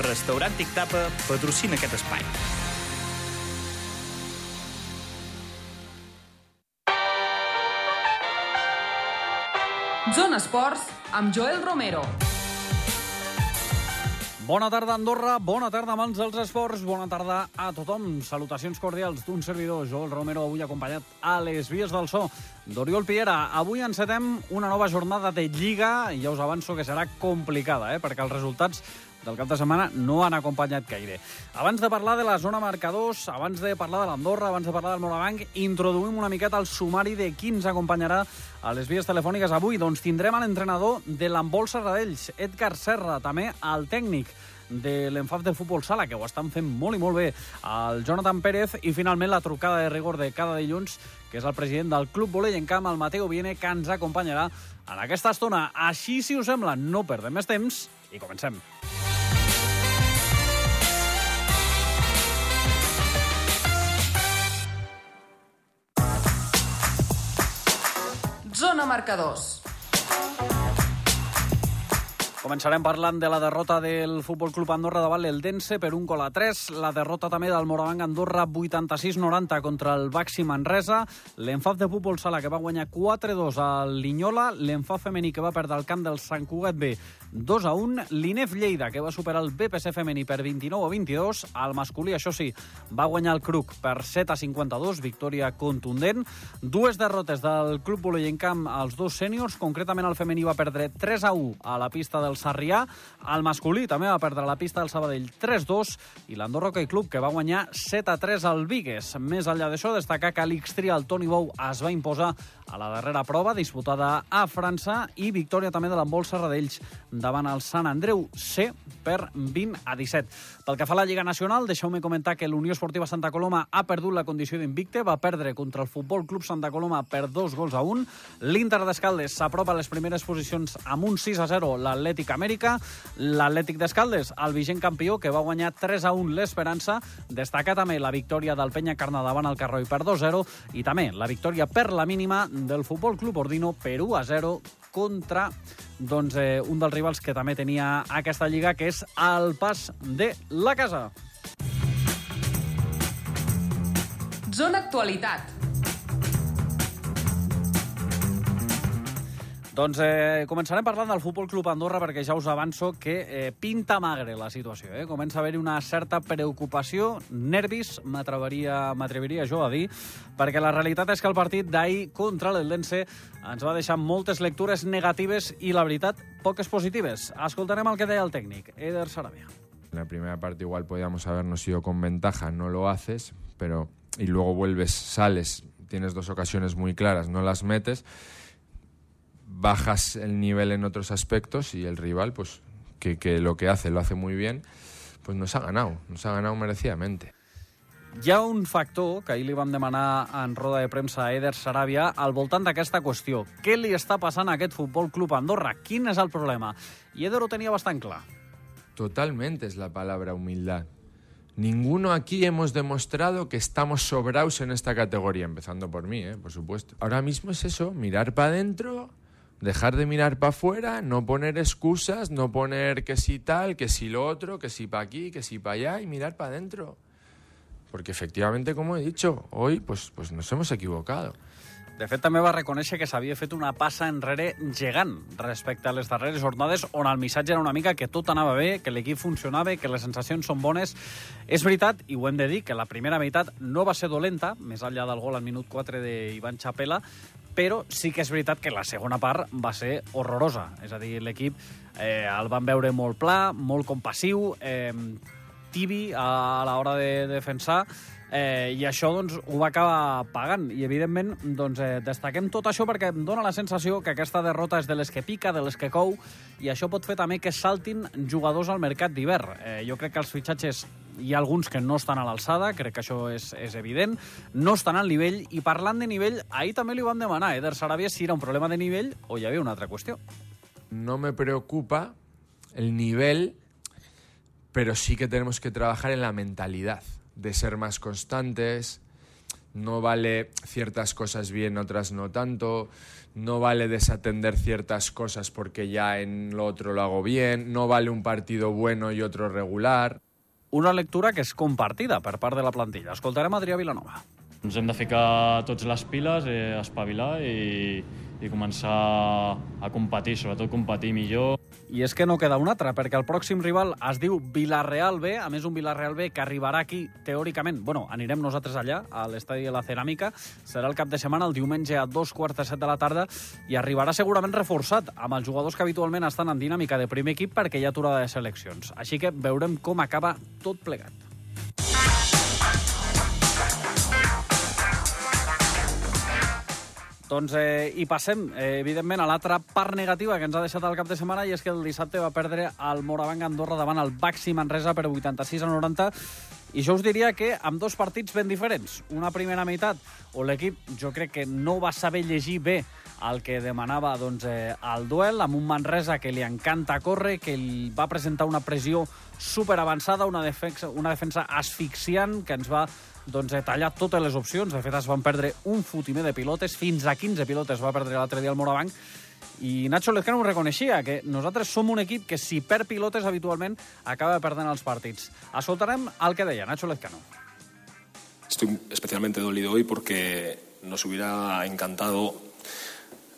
Restaurant Tic Tapa patrocina aquest espai. Zona Esports amb Joel Romero. Bona tarda, Andorra. Bona tarda, mans dels esports. Bona tarda a tothom. Salutacions cordials d'un servidor, Joel Romero, avui acompanyat a les vies del so d'Oriol Piera. Avui encetem una nova jornada de Lliga i ja us avanço que serà complicada, eh? perquè els resultats del cap de setmana no han acompanyat gaire. Abans de parlar de la zona marcadors, abans de parlar de l'Andorra, abans de parlar del Morabanc, introduïm una miqueta el sumari de qui ens acompanyarà a les vies telefòniques avui. Doncs tindrem l'entrenador de l'Embol Serradells, Edgar Serra, també el tècnic de l'enfaf de futbol sala, que ho estan fent molt i molt bé, el Jonathan Pérez, i finalment la trucada de rigor de cada dilluns, que és el president del Club Volei en Camp, el Mateo Viene, que ens acompanyarà en aquesta estona. Així, si us sembla, no perdem més temps i comencem. Zona Marcadors. Començarem parlant de la derrota del Futbol Club Andorra davant l'Eldense per un gol a 3, la derrota també del Morabanc Andorra 86-90 contra el Baxi Manresa, l'enfaf de futbol sala que va guanyar 4-2 al Linyola, l'enfaf femení que va perdre el camp del Sant Cugat B 2 a 1, l'Inef Lleida que va superar el BPC femení per 29 a 22, el masculí, això sí, va guanyar el Cruc per 7 a 52, victòria contundent, dues derrotes del Club Camp als dos sèniors, concretament el femení va perdre 3 a 1 a la pista del Sarrià, el masculí també va perdre la pista del Sabadell 3-2 i l'Andorra Hockey Club que va guanyar 7 a 3 al Vigues. Més enllà d'això, destacar que l'Ixtria, el Toni Bou, es va imposar a la darrera prova disputada a França i victòria també de l'embol Serradells davant el Sant Andreu C per 20 a 17. Pel que fa a la Lliga Nacional, deixeu-me comentar que l'Unió Esportiva Santa Coloma ha perdut la condició d'invicte, va perdre contra el Futbol Club Santa Coloma per dos gols a un. L'Inter d'Escaldes s'apropa a les primeres posicions amb un 6 a 0 l'Atlètic Amèrica. L'Atlètic d'Escaldes, el vigent campió, que va guanyar 3 a 1 l'Esperança. Destaca també la victòria del Penya Carna davant el Carroi per 2-0 i també la victòria per la mínima del Futbol Club Ordino per 1 a 0 contra doncs, eh, un dels rivals que també tenia aquesta lliga, que és el pas de la casa. Zona Actualitat. Doncs eh, començarem parlant del Futbol Club Andorra perquè ja us avanço que eh, pinta magre la situació. Eh? Comença a haver-hi una certa preocupació, nervis, m'atreviria jo a dir, perquè la realitat és que el partit d'ahir contra l'Eldense ens va deixar moltes lectures negatives i, la veritat, poques positives. Escoltarem el que deia el tècnic, Eder Sarabia. En la primera parte igual podíamos habernos ido con ventaja, no lo haces, pero y luego vuelves, sales, tienes dos ocasiones muy claras, no las metes bajas el nivel en otros aspectos y el rival, pues que, que, lo que hace lo hace muy bien, pues nos ha ganado, nos ha ganado merecidamente. Hi ha un factor que ahir li vam demanar en roda de premsa a Eder Saràbia al voltant d'aquesta qüestió. Què li està passant a aquest Futbol Club Andorra? Quin és el problema? I Eder ho tenia bastant clar. Totalmente es la palabra humildad. Ninguno aquí hemos demostrado que estamos sobrados en esta categoría, empezando por mí, ¿eh? por supuesto. Ahora mismo es eso, mirar para adentro, dejar de mirar para afuera, no poner excusas, no poner que si tal, que si lo otro, que si para aquí, que si para allá y mirar para adentro. Porque efectivamente, como he dicho, hoy pues, pues nos hemos equivocado. De fet, també va reconèixer que s'havia fet una passa enrere gegant respecte a les darreres jornades on el missatge era una mica que tot anava bé, que l'equip funcionava, que les sensacions són bones. És veritat, i ho hem de dir, que la primera meitat no va ser dolenta, més enllà del gol al minut 4 d'Ivan Chapela, però sí que és veritat que la segona part va ser horrorosa. És a dir, l'equip eh, el van veure molt pla, molt compassiu, eh, tibi a l'hora de defensar, eh, i això doncs, ho va acabar pagant. I, evidentment, doncs, eh, destaquem tot això perquè em dóna la sensació que aquesta derrota és de les que pica, de les que cou, i això pot fer també que saltin jugadors al mercat d'hivern. Eh, jo crec que els fitxatges hi ha que no estan a l'alçada, crec que això és, és evident, no estan al nivell, i parlant de nivell, ahir també li vam demanar a Eder Sarabia si era un problema de nivell o hi havia una altra qüestió. No me preocupa el nivel, pero sí que tenemos que trabajar en la mentalidad de ser más constantes, no vale ciertas cosas bien, otras no tanto, no vale desatender ciertas cosas porque ya en lo otro lo hago bien, no vale un partido bueno y otro regular. Una lectura que és compartida per part de la plantilla. Escoltarem Adrià Vilanova. Ens hem de ficar tots les piles, eh, espavilar i, i començar a competir, sobretot competir millor. I és que no queda un altre, perquè el pròxim rival es diu Villarreal B, a més un Villarreal B que arribarà aquí teòricament, bueno, anirem nosaltres allà, a l'estadi de la Ceràmica, serà el cap de setmana, el diumenge a dos quarts de set de la tarda, i arribarà segurament reforçat amb els jugadors que habitualment estan en dinàmica de primer equip perquè hi ha aturada de seleccions. Així que veurem com acaba tot plegat. Doncs eh, i passem, eh, evidentment, a l'altra part negativa que ens ha deixat el cap de setmana i és que el dissabte va perdre el Morabanc Andorra davant el Baxi Manresa per 86 a 90 i jo us diria que amb dos partits ben diferents. Una primera meitat on l'equip jo crec que no va saber llegir bé el que demanava doncs, eh, el duel, amb un Manresa que li encanta córrer, que li va presentar una pressió super avançada, una defensa, una defensa asfixiant que ens va doncs, eh, tallar totes les opcions. De fet, es van perdre un fotimer de pilotes, fins a 15 pilotes va perdre l'altre dia el Morabanc, i Nacho Lezcano ho reconeixia, que nosaltres som un equip que si perd pilotes habitualment acaba perdent els partits. Escoltarem el que deia Nacho Lezcano. Estoy especialmente dolido hoy porque nos hubiera encantado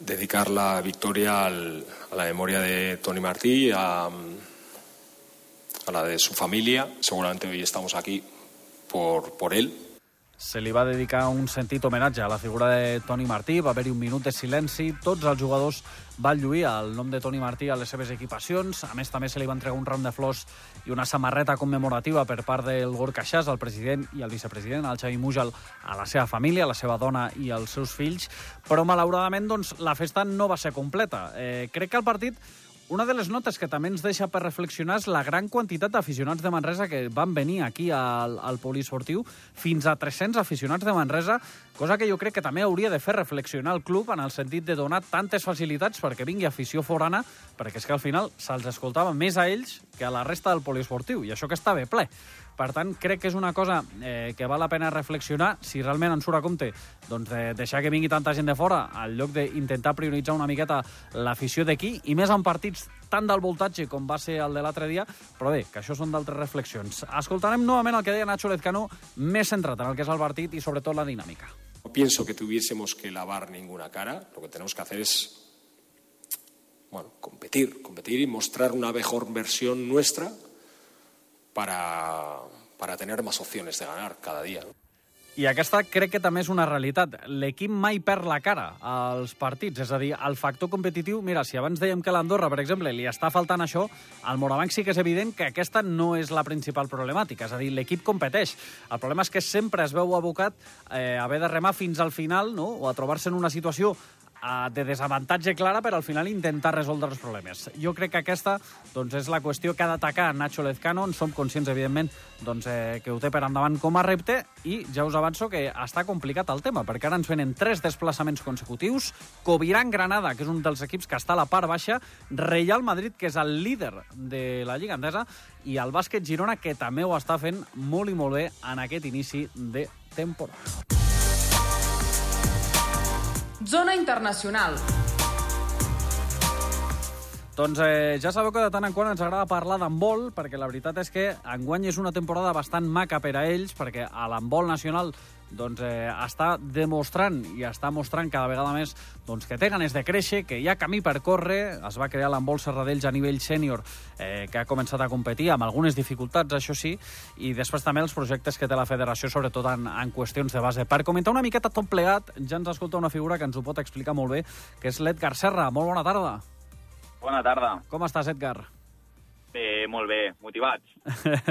dedicar la victoria al- a la memoria de Tony Martí, a, a la de su familia. Seguramente hoy estamos aquí por, por él, Se li va dedicar un sentit homenatge a la figura de Toni Martí, va haver-hi un minut de silenci, tots els jugadors van lluir el nom de Toni Martí a les seves equipacions, a més també se li va entregar un ram de flors i una samarreta commemorativa per part del Gorka Xas, el president i el vicepresident, el Xavi Mujal, a la seva família, a la seva dona i als seus fills, però malauradament doncs, la festa no va ser completa. Eh, crec que el partit una de les notes que també ens deixa per reflexionar és la gran quantitat d'aficionats de Manresa que van venir aquí al, al poliesportiu, fins a 300 aficionats de Manresa, cosa que jo crec que també hauria de fer reflexionar el club en el sentit de donar tantes facilitats perquè vingui afició forana, perquè és que al final se'ls escoltava més a ells que a la resta del poliesportiu, i això que estava ple. Per tant, crec que és una cosa eh, que val la pena reflexionar si realment ens surt a compte doncs, de deixar que vingui tanta gent de fora al lloc d'intentar prioritzar una miqueta l'afició d'aquí i més en partits tan del voltatge com va ser el de l'altre dia, però bé, que això són d'altres reflexions. Escoltarem novament el que deia Nacho Lezcano, més centrat en el que és el partit i sobretot la dinàmica. No pienso que tuviésemos que lavar ninguna cara. Lo que tenemos que hacer es bueno, competir, competir y mostrar una mejor versión nuestra para, para tener más opciones de ganar cada día. I aquesta crec que també és una realitat. L'equip mai perd la cara als partits. És a dir, el factor competitiu... Mira, si abans dèiem que l'Andorra, per exemple, li està faltant això, al Morabanc sí que és evident que aquesta no és la principal problemàtica. És a dir, l'equip competeix. El problema és que sempre es veu abocat eh, a haver de remar fins al final no? o a trobar-se en una situació de desavantatge clara per al final intentar resoldre els problemes. Jo crec que aquesta doncs, és la qüestió que ha d'atacar Nacho Lezcano. En som conscients, evidentment, doncs, eh, que ho té per endavant com a repte i ja us avanço que està complicat el tema, perquè ara ens venen tres desplaçaments consecutius, Coviran Granada, que és un dels equips que està a la part baixa, Real Madrid, que és el líder de la Lliga Endesa, i el bàsquet Girona, que també ho està fent molt i molt bé en aquest inici de temporada. Zona Internacional. Doncs eh, ja sabeu que de tant en quant ens agrada parlar d'handbol, perquè la veritat és que enguany és una temporada bastant maca per a ells, perquè a l'handbol nacional doncs, eh, està demostrant i està mostrant cada vegada més doncs, que té ganes de créixer, que hi ha camí per córrer. Es va crear l'handbol Serradells a nivell sènior, eh, que ha començat a competir amb algunes dificultats, això sí, i després també els projectes que té la federació, sobretot en, en qüestions de base. Per comentar una miqueta tot plegat, ja ens escolta una figura que ens ho pot explicar molt bé, que és l'Edgar Serra. Molt bona tarda. Bona tarda. Com estàs, Edgar? Bé, molt bé, motivats.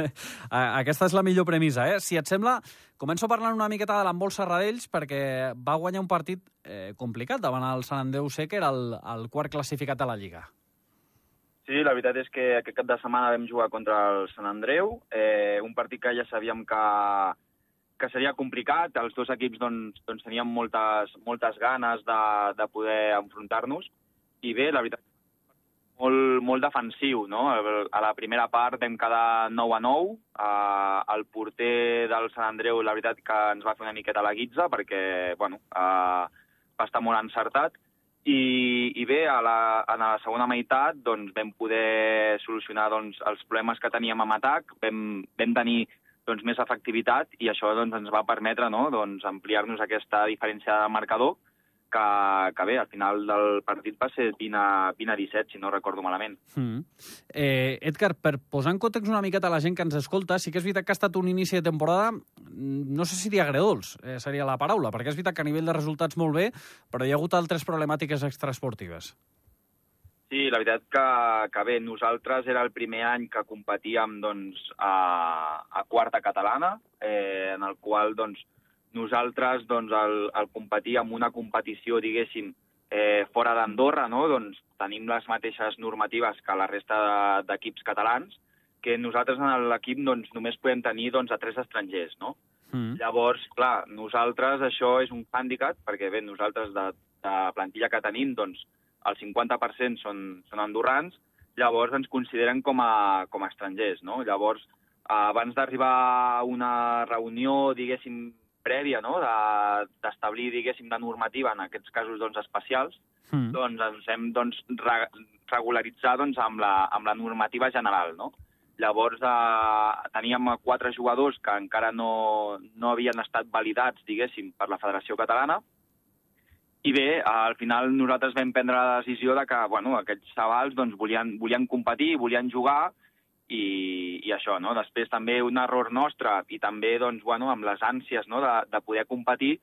Aquesta és la millor premissa, eh? Si et sembla, començo parlant una miqueta de l'embol Serradells perquè va guanyar un partit eh, complicat davant el Sant Andreu C, que era el, el quart classificat a la Lliga. Sí, la veritat és que aquest cap de setmana vam jugar contra el Sant Andreu, eh, un partit que ja sabíem que, que seria complicat, els dos equips doncs, doncs teníem moltes, moltes ganes de, de poder enfrontar-nos, i bé, la veritat molt, molt defensiu, no? A la primera part vam quedar 9 a 9. Uh, el porter del Sant Andreu, la veritat que ens va fer una miqueta la guitza, perquè, bueno, uh, va estar molt encertat. I, i bé, a la, a la segona meitat doncs, vam poder solucionar doncs, els problemes que teníem amb atac, vam, vam tenir doncs, més efectivitat i això doncs, ens va permetre no, doncs, ampliar-nos aquesta diferència de marcador que, que bé, al final del partit va ser 20 a, 20 a 17, si no recordo malament. Mm. Eh, Edgar, per posar en context una miqueta a la gent que ens escolta, sí que és veritat que ha estat un inici de temporada, no sé si dir eh, seria la paraula, perquè és veritat que a nivell de resultats molt bé, però hi ha hagut altres problemàtiques extraesportives. Sí, la veritat que, que bé, nosaltres era el primer any que competíem doncs, a, a quarta catalana, eh, en el qual doncs, nosaltres doncs, el, el competir en una competició, diguéssim, eh, fora d'Andorra, no? doncs, tenim les mateixes normatives que la resta d'equips de, catalans, que nosaltres en l'equip doncs, només podem tenir doncs, a tres estrangers. No? Mm. Llavors, clar, nosaltres això és un hàndicap, perquè bé, nosaltres de, de plantilla que tenim, doncs, el 50% són, són andorrans, llavors ens consideren com a, com a estrangers, no? Llavors, abans d'arribar a una reunió, diguéssim, prèvia, no?, d'establir, de, diguéssim, de normativa en aquests casos doncs, especials, mm. doncs ens hem doncs, re, regularitzar doncs, amb, la, amb la normativa general, no? Llavors, eh, teníem quatre jugadors que encara no, no havien estat validats, diguéssim, per la Federació Catalana, i bé, al final nosaltres vam prendre la decisió de que bueno, aquests xavals doncs, volien, volien competir, volien jugar, i, i això, no? Després també un error nostre i també, doncs, bueno, amb les ànsies no? de, de poder competir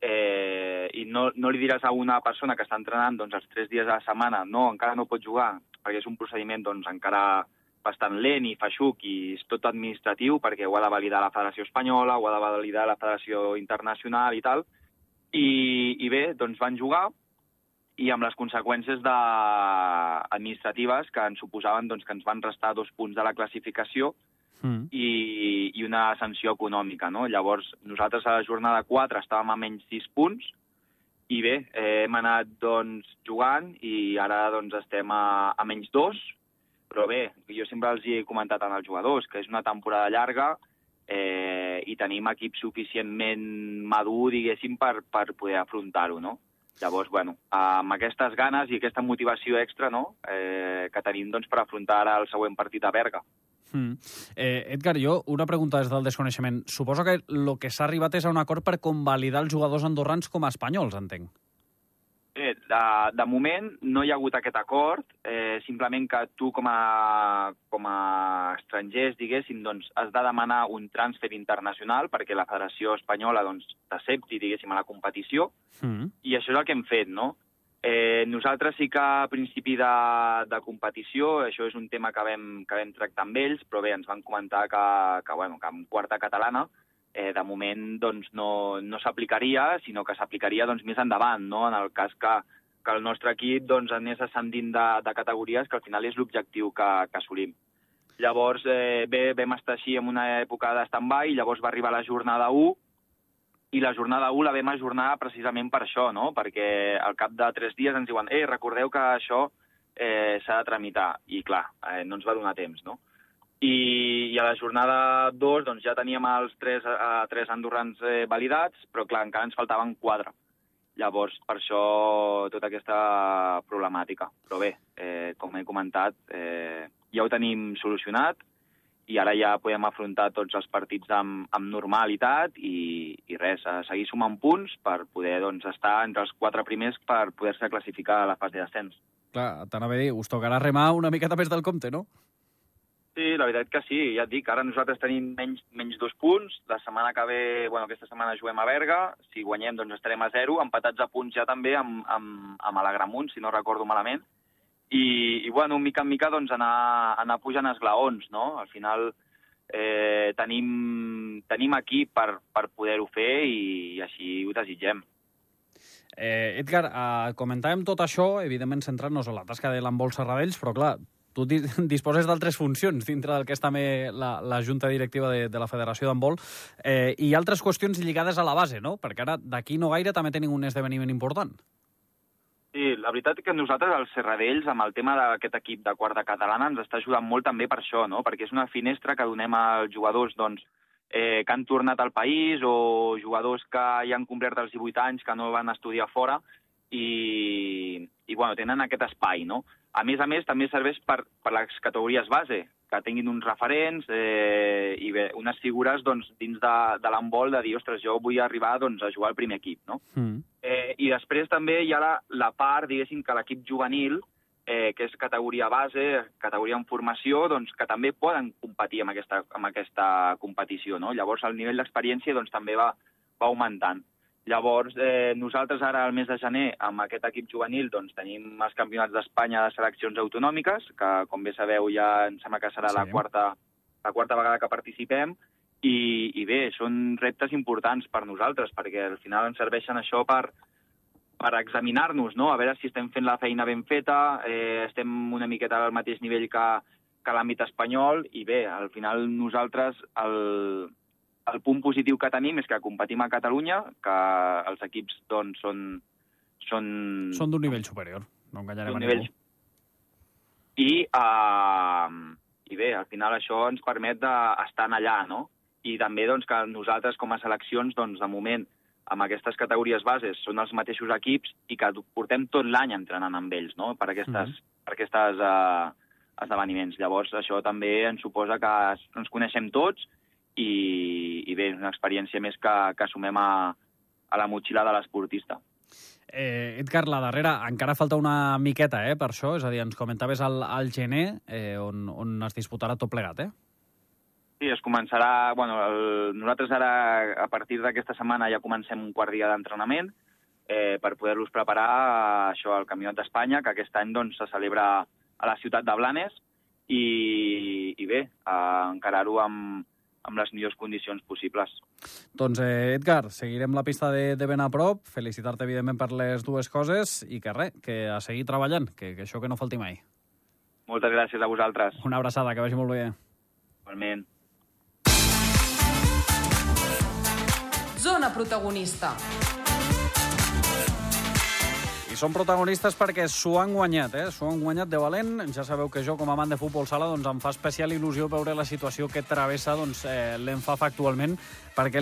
eh, i no, no li diràs a una persona que està entrenant doncs, els tres dies a la setmana no, encara no pot jugar, perquè és un procediment doncs, encara bastant lent i feixuc i és tot administratiu perquè ho ha de validar la Federació Espanyola, ho ha de validar la Federació Internacional i tal, i, i bé, doncs van jugar i amb les conseqüències de... administratives que ens suposaven doncs, que ens van restar dos punts de la classificació mm. i, i una sanció econòmica. No? Llavors, nosaltres a la jornada 4 estàvem a menys 6 punts i bé, eh, hem anat doncs, jugant i ara doncs, estem a, a menys 2, però bé, jo sempre els he comentat als jugadors que és una temporada llarga, eh, i tenim equip suficientment madur, diguéssim, per, per poder afrontar-ho, no? Llavors, bueno, amb aquestes ganes i aquesta motivació extra no? eh, que tenim doncs, per afrontar ara el següent partit a Berga. Mm. Eh, Edgar, jo una pregunta des del desconeixement. Suposo que el que s'ha arribat és a un acord per convalidar els jugadors andorrans com a espanyols, entenc. De, de moment no hi ha hagut aquest acord, eh, simplement que tu com a, com a estrangers, diguéssim, doncs, has de demanar un transfer internacional perquè la Federació Espanyola doncs, t'accepti, diguéssim, a la competició, mm. i això és el que hem fet, no? Eh, nosaltres sí que a principi de, de competició, això és un tema que vam, que vam tractar amb ells, però bé, ens van comentar que, que, bueno, que amb quarta catalana eh, de moment doncs, no, no s'aplicaria, sinó que s'aplicaria doncs, més endavant, no? en el cas que, que el nostre equip doncs, anés ascendint de, de categories, que al final és l'objectiu que, que assolim. Llavors, eh, bé, vam estar així en una època de stand-by, llavors va arribar la jornada 1, i la jornada 1 la vam ajornar precisament per això, no? perquè al cap de tres dies ens diuen «Ei, recordeu que això eh, s'ha de tramitar». I clar, eh, no ens va donar temps, no? I, i a la jornada 2 doncs, ja teníem els tres, eh, tres andorrans eh, validats, però clar, encara ens faltaven quatre. Llavors, per això, tota aquesta problemàtica. Però bé, eh, com he comentat, eh, ja ho tenim solucionat i ara ja podem afrontar tots els partits amb, amb normalitat i, i res, a seguir sumant punts per poder doncs, estar entre els quatre primers per poder-se classificar a la fase d'ascens. Clar, t'anava a dir, us tocarà remar una miqueta més del compte, no? Sí, la veritat que sí, ja et dic, ara nosaltres tenim menys, menys dos punts, la setmana que ve, bueno, aquesta setmana juguem a Berga, si guanyem doncs estarem a zero, empatats a punts ja també amb, amb, amb Alegramunt, si no recordo malament, i, i bueno, mica en mica doncs anar, anar pujant esglaons, no? Al final eh, tenim, tenim aquí per, per poder-ho fer i, i així ho desitgem. Eh, Edgar, eh, comentàvem tot això, evidentment centrant-nos en la tasca de l'embol Serradells, però clar, tu disposes d'altres funcions dintre del que és també la, la Junta Directiva de, de la Federació d'Handbol eh, i altres qüestions lligades a la base, no? Perquè ara, d'aquí no gaire, també tenim un esdeveniment important. Sí, la veritat que nosaltres, els Serradells, amb el tema d'aquest equip de quarta catalana, ens està ajudant molt també per això, no? perquè és una finestra que donem als jugadors doncs, eh, que han tornat al país o jugadors que ja han complert els 18 anys, que no van estudiar fora i, i bueno, tenen aquest espai. No? A més a més, també serveix per, per les categories base, que tinguin uns referents eh, i bé, unes figures doncs, dins de, de l'embol de dir, ostres, jo vull arribar doncs, a jugar al primer equip. No? Mm. Eh, I després també hi ha la, la part, diguéssim, que l'equip juvenil, eh, que és categoria base, categoria en formació, doncs, que també poden competir amb aquesta, amb aquesta competició. No? Llavors el nivell d'experiència doncs, també va, va augmentant. Llavors, eh, nosaltres ara, al mes de gener, amb aquest equip juvenil, doncs, tenim els campionats d'Espanya de seleccions autonòmiques, que, com bé sabeu, ja em sembla que serà Sí. la, quarta, la quarta vegada que participem, i, i bé, són reptes importants per nosaltres, perquè al final ens serveixen això per, per examinar-nos, no? a veure si estem fent la feina ben feta, eh, estem una miqueta al mateix nivell que, que l'àmbit espanyol, i bé, al final nosaltres el, el punt positiu que tenim és que competim a Catalunya, que els equips doncs, són... Són, Són d'un nivell superior, no enganyarem a nivell... ningú. I, uh, I bé, al final això ens permet d'estar allà, no? I també doncs, que nosaltres com a seleccions, doncs, de moment, amb aquestes categories bases, són els mateixos equips i que portem tot l'any entrenant amb ells, no?, per aquestes, Mhm. per aquestes uh, esdeveniments. Llavors, això també ens suposa que ens coneixem tots i, i bé, una experiència més que, que assumem a, a la motxilla de l'esportista. Eh, Edgar, la darrera, encara falta una miqueta eh, per això, és a dir, ens comentaves al, al gener, eh, on, on es disputarà tot plegat, eh? Sí, es començarà... Bueno, el, nosaltres ara, a partir d'aquesta setmana, ja comencem un quart dia d'entrenament eh, per poder-los preparar a això al Campionat d'Espanya, que aquest any doncs, se celebra a la ciutat de Blanes, i, i bé, encarar-ho amb, amb les millors condicions possibles. Doncs, eh, Edgar, seguirem la pista de, de ben a prop, felicitar-te, evidentment, per les dues coses, i que res, que a seguir treballant, que, que això que no falti mai. Moltes gràcies a vosaltres. Una abraçada, que vagi molt bé. Igualment. Zona protagonista. Són protagonistes perquè s'ho han guanyat, eh? S'ho han guanyat de valent. Ja sabeu que jo, com a amant de futbol sala, doncs em fa especial il·lusió veure la situació que travessa doncs, eh, l'ENFAF actualment, perquè